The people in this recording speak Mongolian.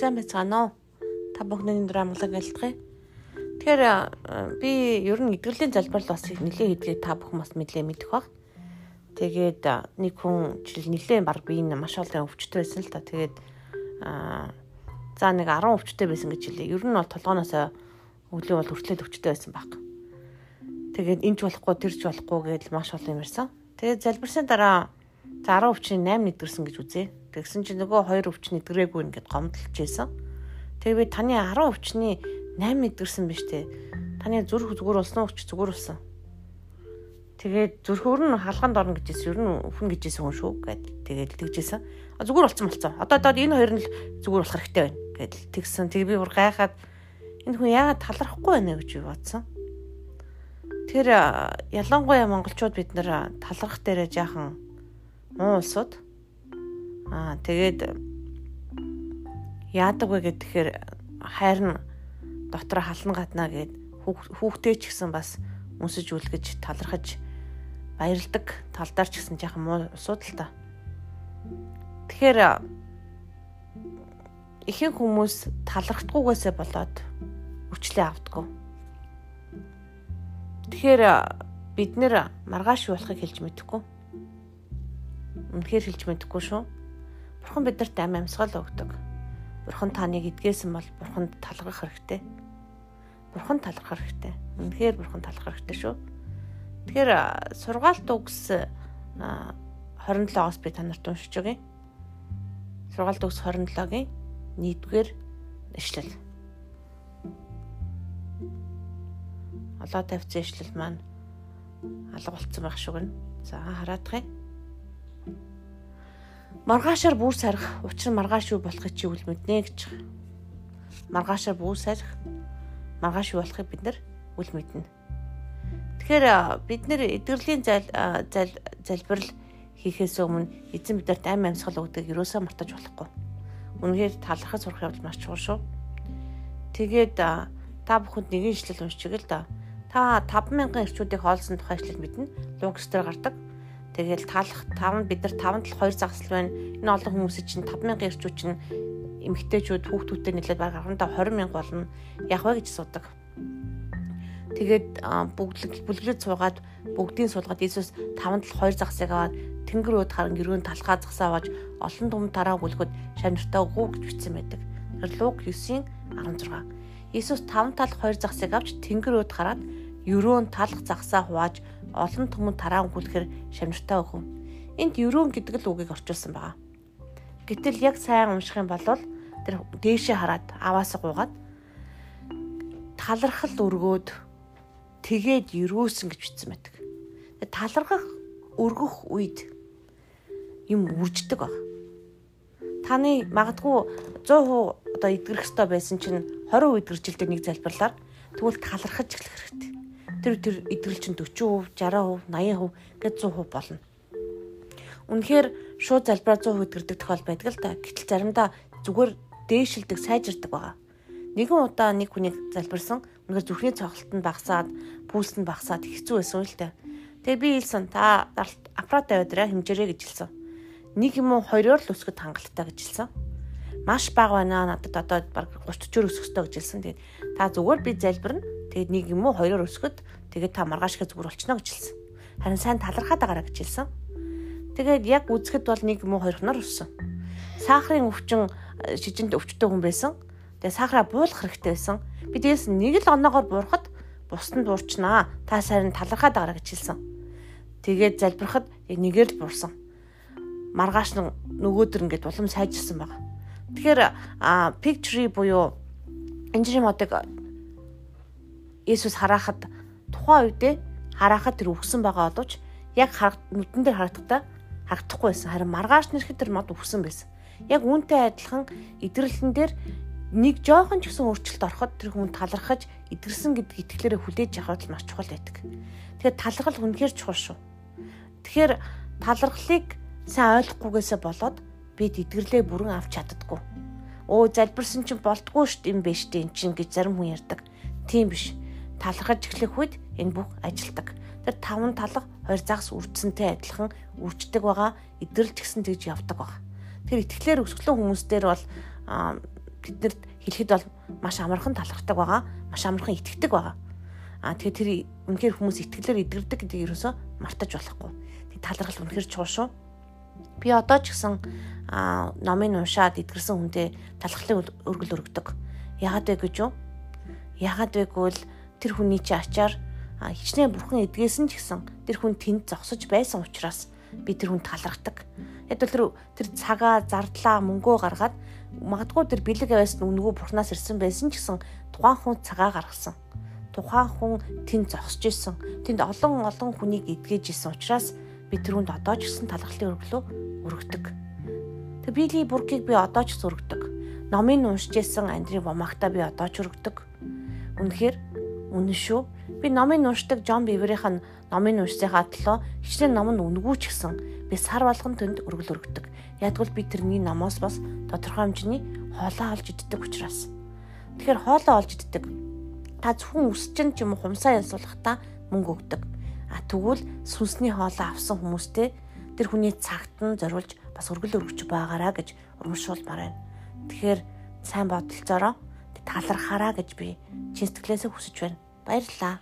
сайн байцгаана уу? Та бүхний өндөр амгалан гэлтгий. Тэгэхээр би ер нь эдгэрлийн залбирал бас нэлээд хийдгээ та бүхэн бас мэдлээ мэдэх баг. Тэгээд нэг хүн жишээл нэлээд баг би энэ маш олон өвчтөй байсан л та. Тэгээд за нэг 10 өвчтөй байсан гэж хэлээ. Ер нь бол толгооноос өглөө бол хүртлээд өвчтөй байсан баг. Тэгээд энэч болохгүй тэрч болохгүй гэдэл маш олон юм ирсэн. Тэгээд залбирсны дараа за 10 өвчний 8 нэдгэрсэн гэж үзье. Тэгсэн чинь нөгөө 2 өвч нэдгрээгүй ингээд гомдолж байсан. Тэгээ би таны 10 өвчний 8 мэдэрсэн биз дээ. Таны зүрх зүгээр болсон уу? Зүгээр болсон. Тэгээд зүрхөр нь халганд орно гэжсэн. Ер нь хүн гэжсэн хүн шүү гэд тэгээд тэгжсэн. А зүгээр болсон болцсон. Одоо одоо энэ хоёр нь л зүгээр болох хэрэгтэй байна гэдэл тэгсэн. Тэг би бүр гайхаад энэ хүн яагаад талархахгүй байна гэж би бодсон. Тэр ялангуяа монголчууд бид нэр талархах дээрээ жаахан муу улсууд аа тэгээд яадаг вэ гэхээр хайр нь дотор хална гадна гэд хүүхдээ ч гэсэн бас үнсэж үлгэж талархаж баярладаг талдаар ч гэсэн яхан муу асуудал та. Тэгэхээр ихэнх хүмүүс талархдаггүйгээсээ болоод өвчлөө автдаг. Тэгэхээр бид нэр маргааш болохыг хэлж мэдэхгүй. Үнэхээр хэлж мэдэхгүй шүү. Бурхан биднэрт ам амьсгал өгдөг. Бурхан таныг эдгээсэн бол бурханд талархах хэрэгтэй. Бурхан талархах хэрэгтэй. Үнэхээр бурхан талархах хэрэгтэй шүү. Тэгэхээр сургаалт үгс 27-оос би танарт уншиж өгье. Сургаалт үгс 27-гийн 1-р эшлэл. Олоо тавьсан эшлэл маань алга болцсон байх шиг байна. За хараадах юм. Маргаашаар бүр сарих, учир маргааш юу болохыг чи үл мэднэ гэж. Маргаашаар бүр сарих, маргааш юу болохыг бид нар үл мэднэ. Тэгэхээр бид нэр эдгэрлийн зал залбирал хийхээс өмнө эзэн бидэнд ам амьсгал өгдөг юусаа мартаж болохгүй. Үнэхээр талархаж сурах явдал маш чухал шүү. Тэгээд та бүхэнд нэгэн ишлэл уншчих л да. Та 5000 эрчүүдийг хоолсон тухай ишлэл мэднэ. Лугс дээр гардаг. Тэгэл талах 5 бид нар 5 тал 2 загсал байна. Энэ олон хүмүүсийн чинь 5000 ирчүүд чинь эмгтээчүүд хүүхдүүдтэй нийлээд баг 15 20 мянга болно. Яг вэ гэж асуудаг. Тэгээд бүгд бүлгэрлэж суугаад бүгдийн суулгаад Иесус 5 тал 2 загсыг аваад тэнгэр үүд харан гэрүүн талхаа загсаа аваад олон том тараа бүлгэд шамнартаа өгөө гэж бичсэн байдаг. Луг 9-ийн 16. Иесус 5 тал 2 загсыг авч тэнгэр үүд хараад ерөөн талх загсаа хувааж олон түмэн тараа өнгөлөхөр шамнартаа өгөн. Энд ерөөн гэдэг л үгийг орчуулсан байгаа. Гэтэл яг сайн унших юм бол тэр дээшээ хараад аваас гуугаад талархал өргөөд тэгээд ерөөсөн гэж бичсэн байдаг. Талархах өргөх үед юм үрждэг баг. Таны магадгүй 100% одоо идгэрэх ёстой байсан чинь 20% идгэржилдэг нэг залбирлаар тэгвэл талархаж эхлэх хэрэгтэй тэр тэр идэвхтэй чинь 40%, 60%, 80% гээд 100% болно. Үнэхээр шууд залбираа 100% идэрдэг тохиол байдаг л та. Гэтэл заримдаа зүгээр дээшилдэг, сайжирдаг байгаа. Нэгэн удаа нэг хүнийг залбирсан. Үнэхээр зүрхний цогцолт нь багасаад, пульс нь багасаад хэцүү байсан л та. Тэгээ би хэлсэн та аппарат тавиадраа хэмжээрэй гэж хэлсэн. Нэг юм уу хоёроор л өсгөд хангалттай гэж хэлсэн. Маш бага байна. Надад одоо баг 30 40 өсөхтэй гэж хэлсэн. Тэгээд та зүгээр би залбирна Тэгээд нэг юм уу хоёроор өсгöd тэгээд та маргаашгаа зүгээр болчихно гэж хэлсэн. Харин сайн талархаад байгаараа гэж хэлсэн. Тэгээд яг үзэхэд бол нэг юм уу хоёр хоноор өссөн. Сахарын өвчин э, шижинд өвчтөй хүн байсан. Тэгээд сахараа буулгах хэрэгтэй байсан. Би дээс нэг л оноогоор буурахад бусдад буурчнаа. Та сайн талархаад байгаараа гэж хэлсэн. Тэгээд залбирахад нэгээр л буурсан. Маргааш нь нөгөөдөр ингээд улам сайжирсан байна. Тэгэхээр picture буюу энжирийн модыг Есүс харахад тухайн үедээ харахад тэр үхсэн байгаа боловч яг нүдэн дээр харагдахтаа харагдахгүй байсан. Харин маргааш нэрхэд тэр мод үхсэн байсан. Яг үүнтэй адилхан идэрлэн дээр нэг жоохон ч гэсэн өөрчлөлт ороход тэр хүн талархаж идэрсэн гэдэг итгэлээрээ хүлээж авах бол маш чухал байдаг. Тэгэхээр талархал үнэхээр чухал шүү. Тэгэхээр талархлыг сайн ойлгохгүйгээсээ болоод бид идэрлээ бүрэн авч чаддаггүй. Өө залбирсан чинь болтгүй шүү дээ юм биш дээ эн чинь гэж зарим хүн ярьдаг. Тийм биш талхаж эхлэх үед энэ бүх ажилдаг. Тэр таван талга хоёр загас үрдсэнтэй адилхан үрждэг байгаа. Идэрлж гисэн тэгж явдаг байгаа. Тэр итгэлээр өсгөлөн хүмүүс дээр бол биднэрт хэлэхэд бол маш амархан талархдаг байгаа. Маш амархан итгэдэг байгаа. Аа тэгэхээр тэр үнэхээр хүмүүс итгэлээр идэрдэг гэдгийг ерөөсөө мартаж болохгүй. Тэг талархал үнэхээр чуу шүү. Би одоо ч гэсэн номын уншаад идгэрсэн хүнтэй талархлын өргөл өргөдөг. Яагаад вэ гэж юу? Яагаад вэ гэвэл тэр хүний чи ачаар хичнээн бурхан эдгээсэн ч гэсэн тэр хүн тэнд зогсож байсан учраас би тэр хүн талархдаг. Яг тэр тэр цагаа, зардлаа, мөнгөө гаргаад магадгүй тэр бэлэг аваас нүнгөө бурхнаас ирсэн байсан ч гэсэн тухайн хүн цагаа гаргасан. Тухайн хүн тэнд зогсож исэн. Тэнд олон олон хүнийг эдгэж исэн учраас би тэр хүнд одоо ч гэсэн талархлын өргөлөө өргөдөг. Тэг биелийн бүркийг би одоо ч өргөдөг. Номын уншиж исэн Андри Вомагта би одоо ч өргөдөг. Үнэхээр үнэн шүү. Би номын уншдаг Джон Биверийнх нь номын уншсныхаа төлөө хичнээн ном нь үнгүү ч гэсэн би сар болгон төнд өргөл өргөдөг. Ягдвал би тэрний номоос бас тодорхой хэмжээний хоолоо олж иддэг учраас. Тэгэхээр хоолоо олж иддэг. Та зөвхөн өсчин ч юм уу хумсаа янсуулахдаа мөнгө өгдөг. А тэгвэл сүнсний хоолоо авсан хүмүүстэй тэр хүний цагт нь зориулж бас өргөл өргөж байгаараа гэж урамшуулмаар байна. Тэгэхээр сайн бодолцоороо талархаараа гэж би чин сэтгэлээсээ хүсэж байна. Баярлалаа.